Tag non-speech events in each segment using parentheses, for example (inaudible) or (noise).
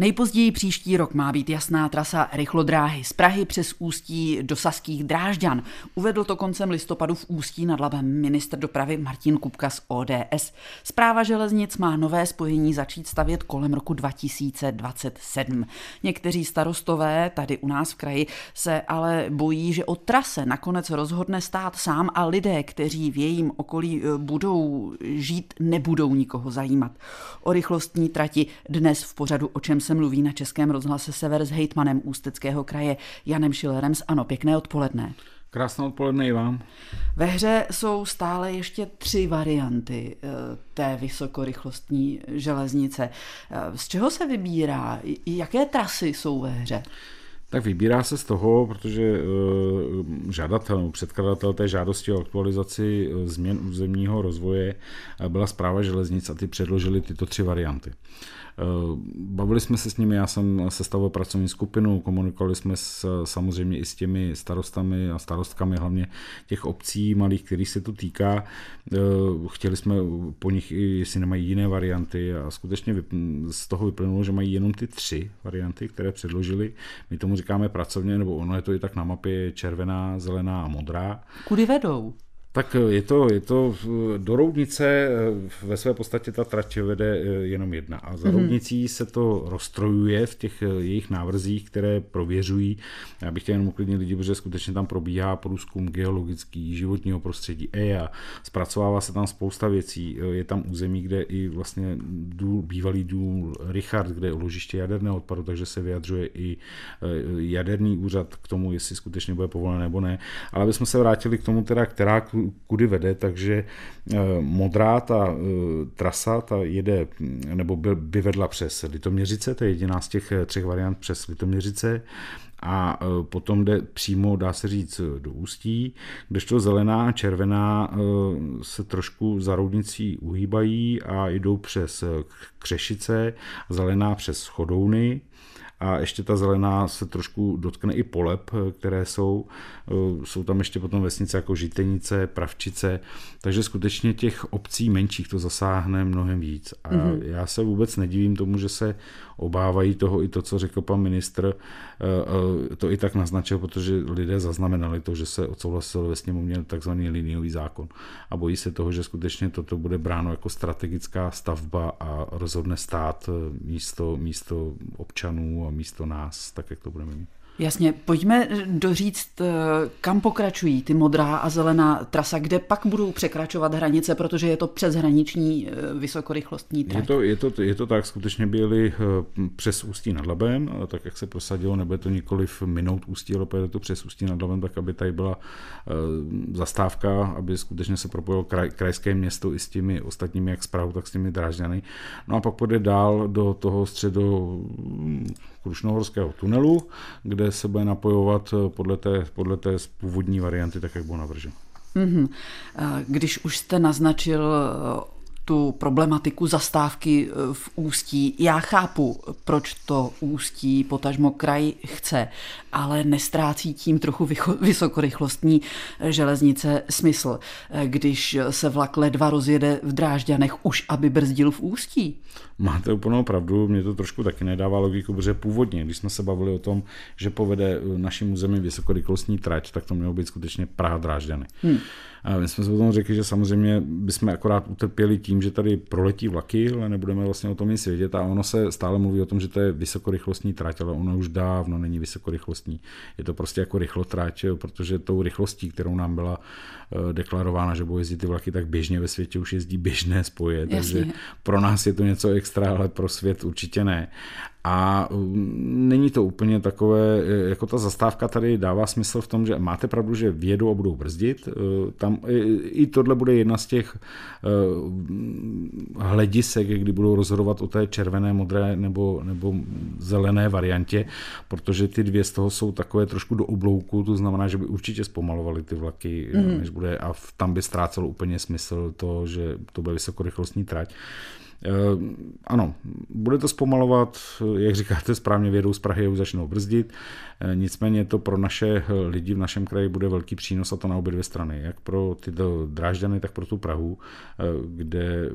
Nejpozději příští rok má být jasná trasa rychlodráhy z Prahy přes Ústí do Saských Drážďan. Uvedl to koncem listopadu v Ústí nad Labem ministr dopravy Martin Kupka z ODS. Zpráva železnic má nové spojení začít stavět kolem roku 2027. Někteří starostové tady u nás v kraji se ale bojí, že o trase nakonec rozhodne stát sám a lidé, kteří v jejím okolí eh, budou žít, nebudou nikoho zajímat. O rychlostní trati dnes v pořadu, o čem se mluví na Českém rozhlase Sever s hejtmanem Ústeckého kraje Janem Šilerem z Ano. Pěkné odpoledne. Krásné odpoledne i vám. Ve hře jsou stále ještě tři varianty eh, té vysokorychlostní železnice. Eh, z čeho se vybírá? Jaké trasy jsou ve hře? Tak vybírá se z toho, protože uh, žadatel, předkladatel té žádosti o aktualizaci změn územního rozvoje byla zpráva železnic a ty předložili tyto tři varianty. Eh, bavili jsme se s nimi, já jsem sestavil pracovní skupinu, komunikovali jsme s, samozřejmě i s těmi starostami a starostkami, hlavně těch obcí malých, kterých se to týká. Eh, chtěli jsme po nich, jestli nemají jiné varianty a skutečně z toho vyplynulo, že mají jenom ty tři varianty, které předložili. My tomu říkáme pracovně, nebo ono je to i tak na mapě červená, zelená a modrá. Kudy vedou? Tak eh, je to, je to do Roudnice eh, ve své podstatě ta trať vede eh, jenom jedna a za mm Roudnicí se to rozstrojuje v těch jejich návrzích, které prověřují. Já bych chtěl jenom uklidnit lidi, protože skutečně tam probíhá průzkum geologický, životního prostředí, EIA, zpracovává se tam spousta věcí. Je tam území, kde i vlastně důl, bývalý důl Richard, kde je uložiště jaderného odpadu, takže se vyjadřuje i jaderný úřad k tomu, jestli skutečně bude povolené nebo ne. Ale abychom se vrátili k tomu, teda, která kudy vede, takže eh, modrá ta eh, trasa ta jede, nebo by vedla přes Litoměřice, to je jediná z těch eh, třech variant přes Litoměřice, a potom jde přímo, dá se říct, do Ústí, kdežto zelená a červená se trošku za roudnicí uhýbají a jdou přes Křešice, zelená přes Chodouny, a ještě ta zelená se trošku dotkne i polep, které jsou. Jsou tam ještě potom vesnice jako Žitenice, Pravčice, takže skutečně těch obcí menších to zasáhne mnohem víc. A mm-hmm. já se vůbec nedivím tomu, že se obávají toho i to, co řekl pan ministr, eh, eh, to i tak naznačil, protože lidé zaznamenali to, že se odsouhlasil ve sněmovně takzvaný liniový zákon a bojí se toho, že skutečně toto bude bráno jako strategická stavba a rozhodne stát eh, místo, místo občanů místo nás, tak jak to budeme mít. Jasně, pojďme doříct, eh, kam pokračují ty modrá a zelená trasa, kde pak budou překračovat hranice, protože je to přeshraniční eh, vysokorychlostní trať. Je to, je to, je to tak, skutečně byli eh, přes Ústí nad Labem, tak jak se prosadilo, nebude to nikoliv minout Ústí, ale je to přes Ústí nad Labem, tak aby tady byla zastávka, aby skutečně se propojilo kraj, krajské město i s těmi ostatními, jak zprávou, tak s těmi drážďany. No a pak půjde dál do toho středu Krušnohorského tunelu, kde se bude napojovat eh, podle té, podle té původní varianty, tak jak bylo navrženo. Mm-hmm. Když už jste naznačil eh, tu problematiku zastávky eh, v Ústí. Já chápu, proč to Ústí potažmo kraj chce, ale nestrácí tím trochu vysokorychlostní eh, železnice smysl, eh, když se vlak ledva rozjede v Drážďanech už, aby brzdil v Ústí. Máte úplnou pravdu, mě to trošku taky nedává logiku, protože původně, když jsme se bavili o tom, že povede naším území vysokorychlostní trať, tak to mělo být skutečně Praha Drážďany. Hmm. A my jsme se potom řekli, že samozřejmě bychom akorát utrpěli tím, že tady proletí vlaky, ale nebudeme vlastně o tom nic vědět. A ono se stále mluví o tom, že to je vysokorychlostní trať, ale ono už dávno není vysokorychlostní. Je to prostě jako rychlotrať, protože tou rychlostí, kterou nám byla eh, deklarována, že budou jezdit ty vlaky, tak běžně ve světě už jezdí běžné spoje. Jasně. Takže pro nás je to něco extra, ale pro svět určitě ne. A mm, není to úplně takové, e, jako ta zastávka tady dává smysl v tom, že máte pravdu, že vědou a budou brzdit. E, tam i tohle bude jedna z těch e, hledisek, kdy budou rozhodovat o té červené, modré nebo, nebo zelené variantě, protože ty dvě z toho jsou takové trošku do oblouku, to znamená, že by určitě zpomalovali ty vlaky, mm. než bude a tam by ztrácelo úplně smysl to, že to bude vysokorychlostní trať. Ano, bude to zpomalovat, jak říkáte správně, vědou z Prahy už začnou brzdit, nicméně to pro naše lidi v našem kraji bude velký přínos a to na obě dvě strany, jak pro tyto Drážďany, tak pro tu Prahu, kde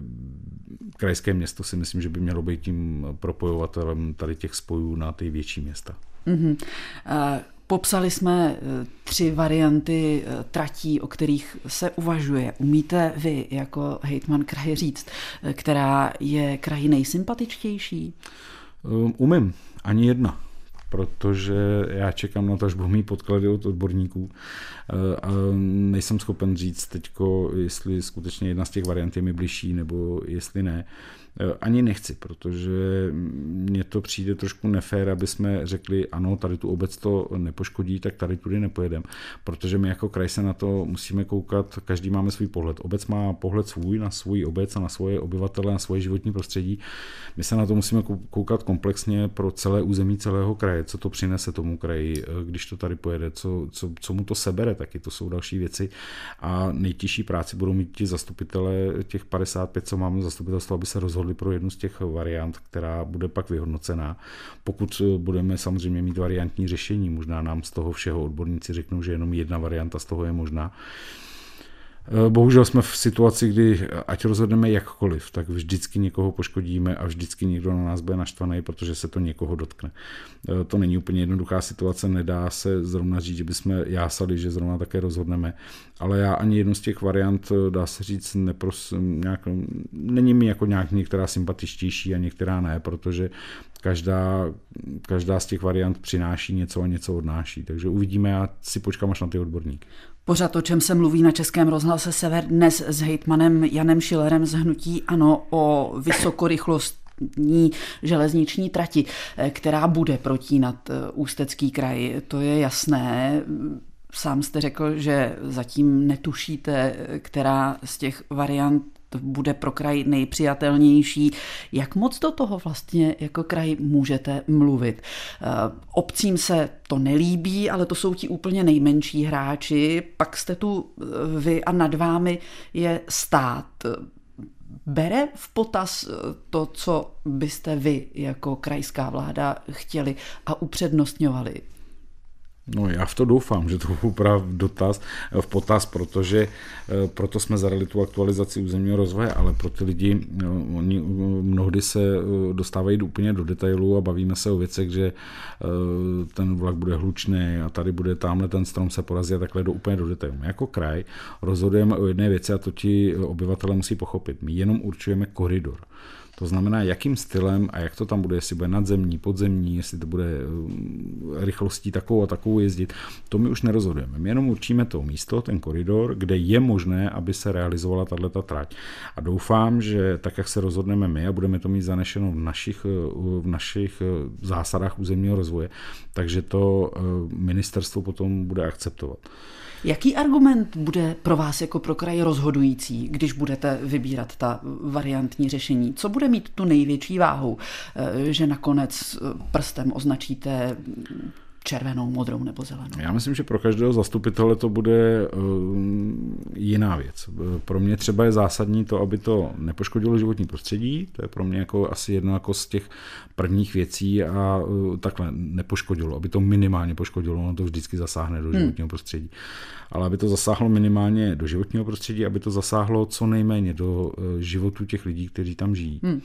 krajské město si myslím, že by mělo být tím propojovatelem tady těch spojů na ty větší města. Mm-hmm. Popsali jsme eh, tři varianty eh, tratí, o kterých se uvažuje. Umíte vy jako hejtman kraje říct, eh, která je kraji nejsympatičtější? Umím, ani jedna protože já čekám na to, až budu mít podklady od odborníků a nejsem schopen říct teďko, jestli skutečně jedna z těch variant je mi bližší, nebo jestli ne. Eh, ani nechci, protože mně to přijde trošku nefér, aby jsme řekli, ano, tady tu obec to nepoškodí, tak tady tudy nepojedeme, protože my jako kraj se na to musíme koukat, každý máme svůj pohled. Obec má pohled svůj na svůj obec a na svoje obyvatele, na svoje životní prostředí. My se na to musíme koukat komplexně pro celé území celého kraje, co to přinese tomu kraji, eh, když to tady pojede, co, co, co mu to sebere, taky to jsou další věci. A nejtěžší práci budou mít ti zastupitelé, těch 55, co máme zastupitelstvo, aby se rozhodli rozhodli pro jednu z těch variant, která bude pak vyhodnocená. Pokud budeme samozřejmě mít variantní řešení, možná nám z toho všeho odborníci řeknou, že jenom jedna varianta z toho je možná, Eh, bohužel jsme v situaci, kdy ať rozhodneme jakkoliv, tak vždycky někoho poškodíme a vždycky někdo na nás bude naštvaný, protože se to někoho dotkne. Eh, to není úplně jednoduchá situace, nedá se zrovna říct, že bychom jásali, že zrovna také rozhodneme, ale já ani jednu z těch variant, eh, dá se říct, nepros, nějak, není mi jako nějak některá sympatičtější a některá ne, protože každá, každá z těch variant přináší něco a něco odnáší. Takže uvidíme a si počkám až na ty odborníky. Pořád o čem se mluví na Českém rozhlase Sever dnes s hejtmanem Janem Šilerem z Hnutí Ano o vysokorychlostní železniční trati, která bude protínat eh, Ústecký kraj. To je jasné. Sám jste řekl, že zatím netušíte, která z těch variant bude pro kraj nejpřijatelnější. Jak moc do toho vlastně jako kraj můžete mluvit? Eh, obcím se to nelíbí, ale to jsou ti úplně nejmenší hráči. Pak jste tu eh, vy a nad vámi je stát. Bere v potaz eh, to, co byste vy jako krajská vláda chtěli a upřednostňovali? No já v to doufám, že to (laughs) právě dotaz v potaz, protože eh, proto jsme zadali tu aktualizaci územního rozvoje, ale pro ty lidi, no, oni mnohdy se eh, dostávají úplně do detailů a bavíme se o věcech, že eh, ten vlak bude hlučný a tady bude tamhle ten strom se porazí a takhle do úplně do detailů. My jako kraj rozhodujeme o jedné věci a to ti obyvatele musí pochopit. My jenom určujeme koridor. To znamená, jakým stylem a jak to tam bude, jestli bude nadzemní, podzemní, jestli to bude eh, rychlostí takovou a takovou jezdit, to my už nerozhodujeme. My jenom určíme to místo, ten koridor, kde je možné, aby se realizovala tato trať. A doufám, že tak, jak se rozhodneme my a budeme to mít zanešeno v našich, eh, v našich eh, zásadách územního rozvoje, takže to ministerstvo potom bude akceptovat. Jaký argument bude pro vás jako pro kraj rozhodující, když budete vybírat ta variantní řešení? Co bude mít tu největší váhu, eh, že nakonec eh, prstem označíte červenou, modrou nebo zelenou? Já myslím, že pro každého zastupitele to bude uh, jiná věc. Pro mě třeba je zásadní to, aby to nepoškodilo životní prostředí, to je pro mě jako asi jedno jako z těch prvních věcí a uh, takhle nepoškodilo, aby to minimálně poškodilo, ono to vždycky zasáhne do hmm. životního hmm. prostředí. Ale aby to zasáhlo minimálně do životního prostředí, aby to zasáhlo co nejméně do životů těch lidí, kteří tam žijí. Hmm.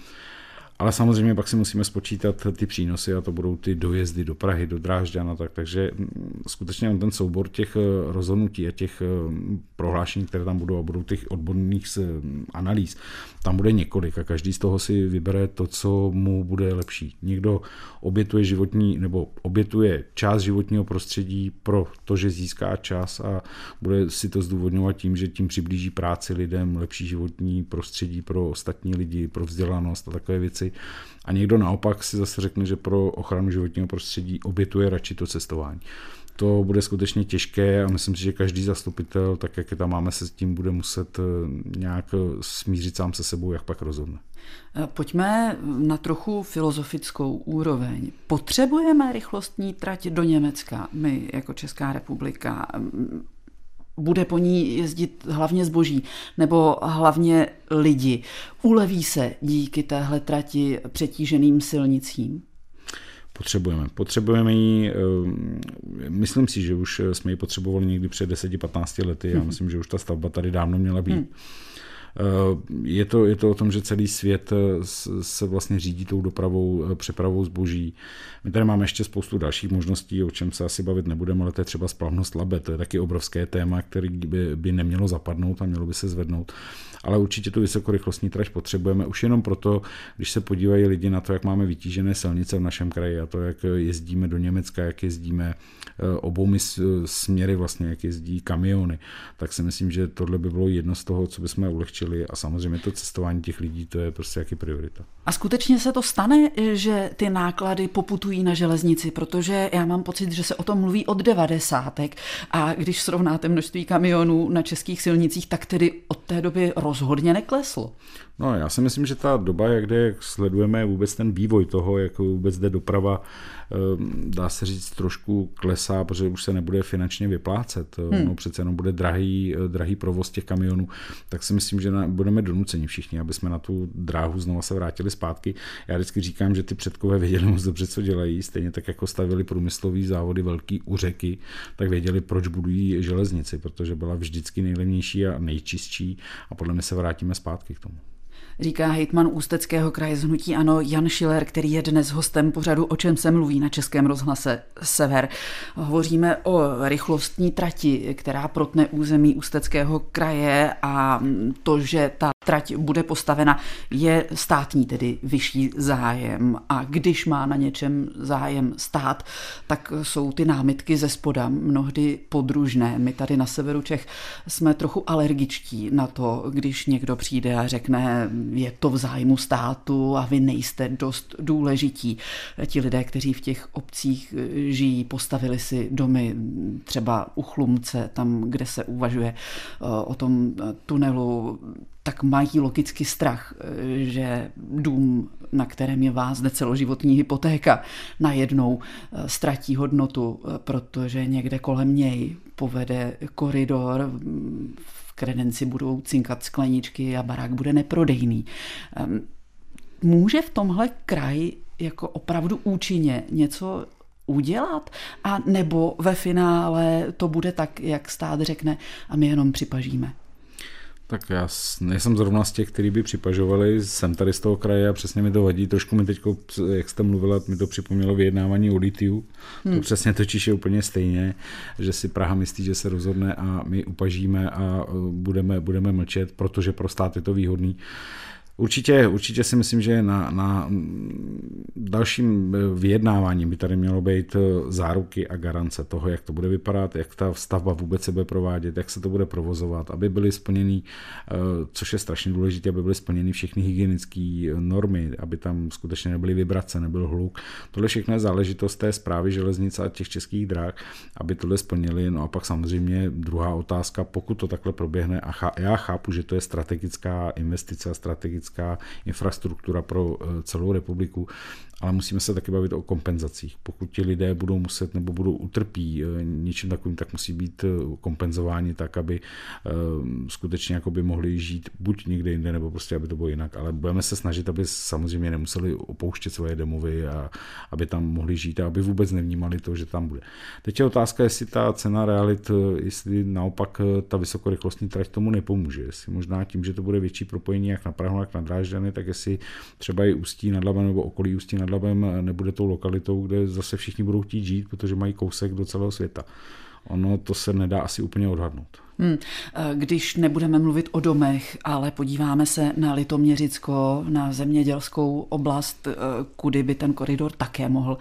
Ale samozřejmě pak si musíme spočítat ty přínosy a to budou ty dojezdy do Prahy, do Drážďana, tak, takže mm, skutečně ten soubor těch eh, rozhodnutí a těch eh, prohlášení, které tam budou a budou těch odborných mm, analýz, tam bude několik a každý z toho si vybere to, co mu bude lepší. Někdo obětuje životní nebo obětuje část životního prostředí pro to, že získá čas a bude si to zdůvodňovat tím, že tím přiblíží práci lidem, lepší životní prostředí pro ostatní lidi, pro vzdělanost a takové věci a někdo naopak si zase řekne, že pro ochranu životního prostředí obětuje radši to cestování. To bude skutečně těžké a myslím si, že každý zastupitel, tak jak je tam máme, se s tím bude muset eh, nějak eh, smířit sám se sebou, jak pak rozhodne. Eh, pojďme na trochu filozofickou úroveň. Potřebujeme rychlostní trať do Německa, my jako Česká republika bude po ní jezdit hlavně zboží nebo hlavně lidi. Uleví se díky téhle trati přetíženým silnicím? Potřebujeme. Potřebujeme ji, eh, myslím si, že už jsme ji potřebovali někdy před 10-15 lety. Já mhm. myslím, že už ta stavba tady dávno měla být. Hmm. Eh, je to, je to o tom, že celý svět eh, se vlastně řídí tou dopravou, eh, přepravou zboží. My tady máme ještě spoustu dalších možností, o čem se asi bavit nebudeme, ale to je třeba splavnost Labe. To je taky obrovské téma, který by, by nemělo zapadnout a mělo by se zvednout ale určitě tu vysokorychlostní trať potřebujeme už jenom proto, když se podívají lidi na to, jak máme vytížené silnice v našem kraji a to, jak jezdíme do Německa, jak jezdíme oboumi směry vlastně, jak jezdí kamiony, tak si myslím, že tohle by bylo jedno z toho, co bychom ulehčili a samozřejmě to cestování těch lidí, to je prostě jaký priorita. A skutečně se to stane, že ty náklady poputují na železnici, protože já mám pocit, že se o tom mluví od devadesátek a když srovnáte množství kamionů na českých silnicích, tak tedy od té doby rozhodně nekleslo. No, já si myslím, že ta doba, jak, jde, jak sledujeme vůbec ten vývoj toho, jak vůbec jde doprava, ehm, dá se říct, trošku klesá, protože už se nebude finančně vyplácet. Hmm. No, přece jenom bude drahý, drahý provoz těch kamionů, tak si myslím, že budeme donuceni všichni, aby jsme na tu dráhu znova se vrátili zpátky. Já vždycky říkám, že ty předkové věděli moc dobře, co dělají, stejně tak jako stavili průmyslový závody velký u řeky, tak věděli, proč budují železnici, protože byla vždycky nejlevnější a nejčistší a podle mě se vrátíme zpátky k tomu říká hejtman Ústeckého kraje z Hnutí Ano Jan Schiller, který je dnes hostem pořadu O čem se mluví na Českém rozhlase Sever. Hovoříme o rychlostní trati, která protne území Ústeckého kraje a to, že ta trať bude postavena, je státní, tedy vyšší zájem. A když má na něčem zájem stát, tak jsou ty námitky ze spoda mnohdy podružné. My tady na severu Čech jsme trochu alergičtí na to, když někdo přijde a řekne, je to v zájmu státu a vy nejste dost důležití. Ti lidé, kteří v těch obcích žijí, postavili si domy třeba u Chlumce, tam, kde se uvažuje eh, o tom tunelu tak mají logicky strach, eh, že dům, na kterém je vás celoživotní hypotéka, najednou eh, ztratí hodnotu, eh, protože někde kolem něj povede koridor, v kredenci budou cinkat skleničky a barák bude neprodejný. Může v tomhle kraji jako opravdu účinně něco udělat? A nebo ve finále to bude tak, jak stát řekne a my jenom připažíme? Tak já nejsem zrovna z těch, kteří by připažovali, jsem tady z toho kraje a přesně mi to vadí. Trošku mi teď, jak jste mluvila, mi to připomnělo vyjednávání o litiu. Hmm. To přesně točíš je úplně stejně, že si Praha myslí, že se rozhodne a my upažíme a budeme, budeme mlčet, protože pro stát je to výhodný. Určitě, určitě si myslím, že na, na dalším vyjednávání by tady mělo být eh, záruky a garance toho, jak to bude vypadat, jak ta stavba vůbec se bude provádět, jak se to bude provozovat, aby byly splněny, eh, což je strašně důležité, aby byly splněny všechny hygienické normy, aby tam skutečně nebyly vibrace, nebyl hluk. Tohle všechno je záležitost té zprávy železnice a těch českých dráh, aby tohle splnili. No a pak samozřejmě druhá otázka, pokud to takhle proběhne, a já chápu, že to je strategická investice a strategická infrastruktura pro eh, celou republiku, ale musíme se taky bavit o kompenzacích. Pokud ti lidé budou muset nebo budou utrpí eh, něčím takovým, tak musí být eh, kompenzováni tak, aby skutečně jakoby mohli žít buď někde jinde, nebo prostě, aby to bylo jinak. Ale budeme se snažit, aby samozřejmě nemuseli opouštět svoje domovy a aby tam mohli žít a aby vůbec nevnímali to, že tam bude. Teď je otázka, jestli ta cena realit, jestli naopak ta vysokorychlostní trať tomu nepomůže. Jestli možná tím, že to bude větší propojení jak na Prahu, jak na Drážďany, tak jestli třeba i Ústí nad Labem nebo okolí Ústí nad Labem nebude tou lokalitou, kde zase všichni budou chtít žít, protože mají kousek do celého světa. Ono to se nedá asi úplně odhadnout. Hmm. Když nebudeme mluvit o domech, ale podíváme se na Litoměřicko, na zemědělskou oblast, eh, kudy by ten koridor také mohl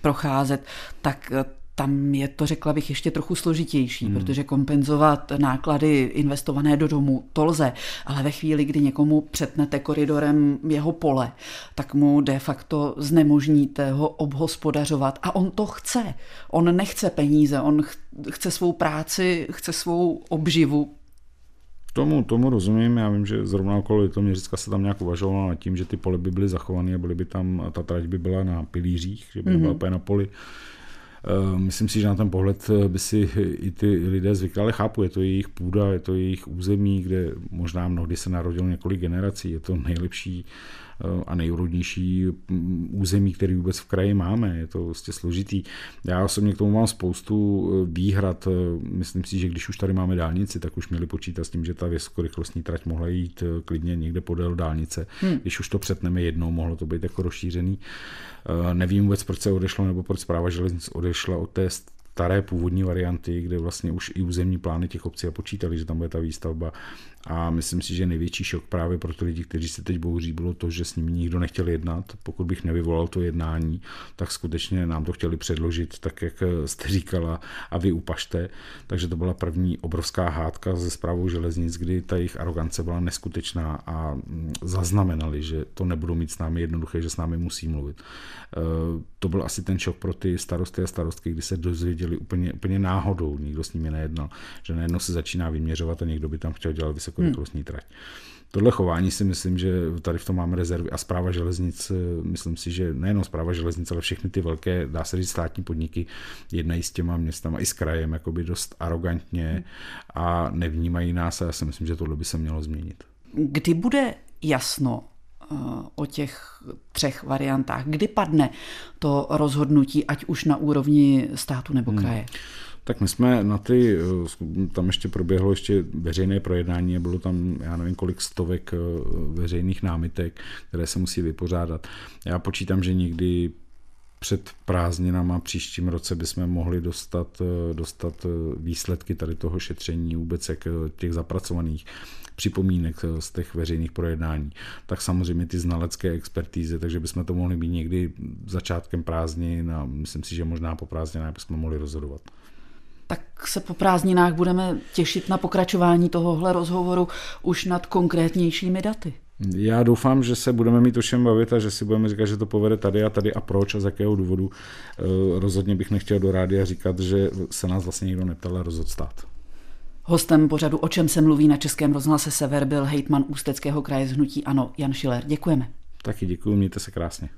procházet, tak eh, tam je to, řekla bych, ještě trochu složitější, hmm. protože kompenzovat náklady investované do domu, to lze, ale ve chvíli, kdy někomu přetnete koridorem jeho pole, tak mu de facto znemožníte ho obhospodařovat a on to chce. On nechce peníze, on chce svou práci, chce svou obživu, Tomu, tomu rozumím, já vím, že zrovna okolo Litoměřicka se tam nějak uvažovalo nad tím, že ty pole by byly zachovány a byly by tam, ta trať by byla na pilířích, že by mm-hmm. byla na poli Myslím si, že na ten pohled by si i ty lidé zvykli, ale chápu, je to jejich půda, je to jejich území, kde možná mnohdy se narodilo několik generací, je to nejlepší Eh, a nejúrodnější mm, území, který vůbec v kraji máme. Je to vlastně složitý. Já osobně k tomu mám spoustu eh, výhrad. Eh, myslím si, že když už tady máme dálnici, tak už měli počítat s tím, že ta vysokorychlostní trať mohla jít klidně někde podél dálnice. Hmm. Když už to přetneme jednou, mohlo to být jako rozšířený. Nevím vůbec, proč se odešlo, nebo proč zpráva železnic odešla od té staré původní varianty, kde vlastně už i územní plány těch obcí a počítali, že tam bude ta výstavba. A myslím si, že největší šok právě pro ty lidi, kteří se teď bouří, bylo to, že s nimi nikdo nechtěl jednat. Pokud bych nevyvolal to jednání, tak skutečně nám to chtěli předložit, tak jak jste říkala, a vy upašte. Takže to byla první obrovská hádka ze zprávou železnic, kdy ta jejich arogance byla neskutečná a mm, zaznamenali, že to nebudou mít s námi jednoduché, že s námi musí mluvit. E, to byl asi ten šok pro ty starosty a starostky, kdy se dozvěděli úplně, úplně náhodou, nikdo s nimi nejednal, že najednou se začíná vyměřovat a někdo by tam chtěl dělat vysokorychlostní trať. Tohle chování si myslím, že tady v tom máme rezervy a zpráva železnic, myslím si, že nejenom zpráva železnic, ale všechny ty velké, dá se říct, státní podniky jednají s těma městama i s krajem jakoby dost arrogantně a nevnímají nás a já si myslím, že tohle by se mělo změnit. Kdy bude jasno o těch třech variantách? Kdy padne to rozhodnutí, ať už na úrovni státu nebo hmm. kraje? Hmm. Tak my jsme na ty, eh, tam ještě proběhlo ještě veřejné projednání a bylo tam, já nevím, kolik stovek eh, veřejných námitek, které se musí vypořádat. Já počítám, že někdy před prázdninama příštím roce bychom mohli dostat, eh, dostat výsledky tady toho šetření vůbec jak těch zapracovaných připomínek z těch veřejných projednání. Tak samozřejmě ty znalecké expertízy, takže bychom to mohli být někdy začátkem prázdnin a myslím si, že možná po prázdninách bychom mohli rozhodovat tak se po prázdninách budeme těšit na pokračování tohohle rozhovoru už nad konkrétnějšími daty. Já doufám, že se budeme mít o čem bavit a že si budeme říkat, že to povede tady a tady a proč a z jakého důvodu. Eh, rozhodně bych nechtěl do rádia říkat, že se nás vlastně nikdo neptal rozhod stát. Hostem pořadu O čem se mluví na Českém rozhlase Sever byl hejtman Ústeckého kraje z Hnutí Ano Jan Šiler. Děkujeme. Taky děkuji, mějte se krásně.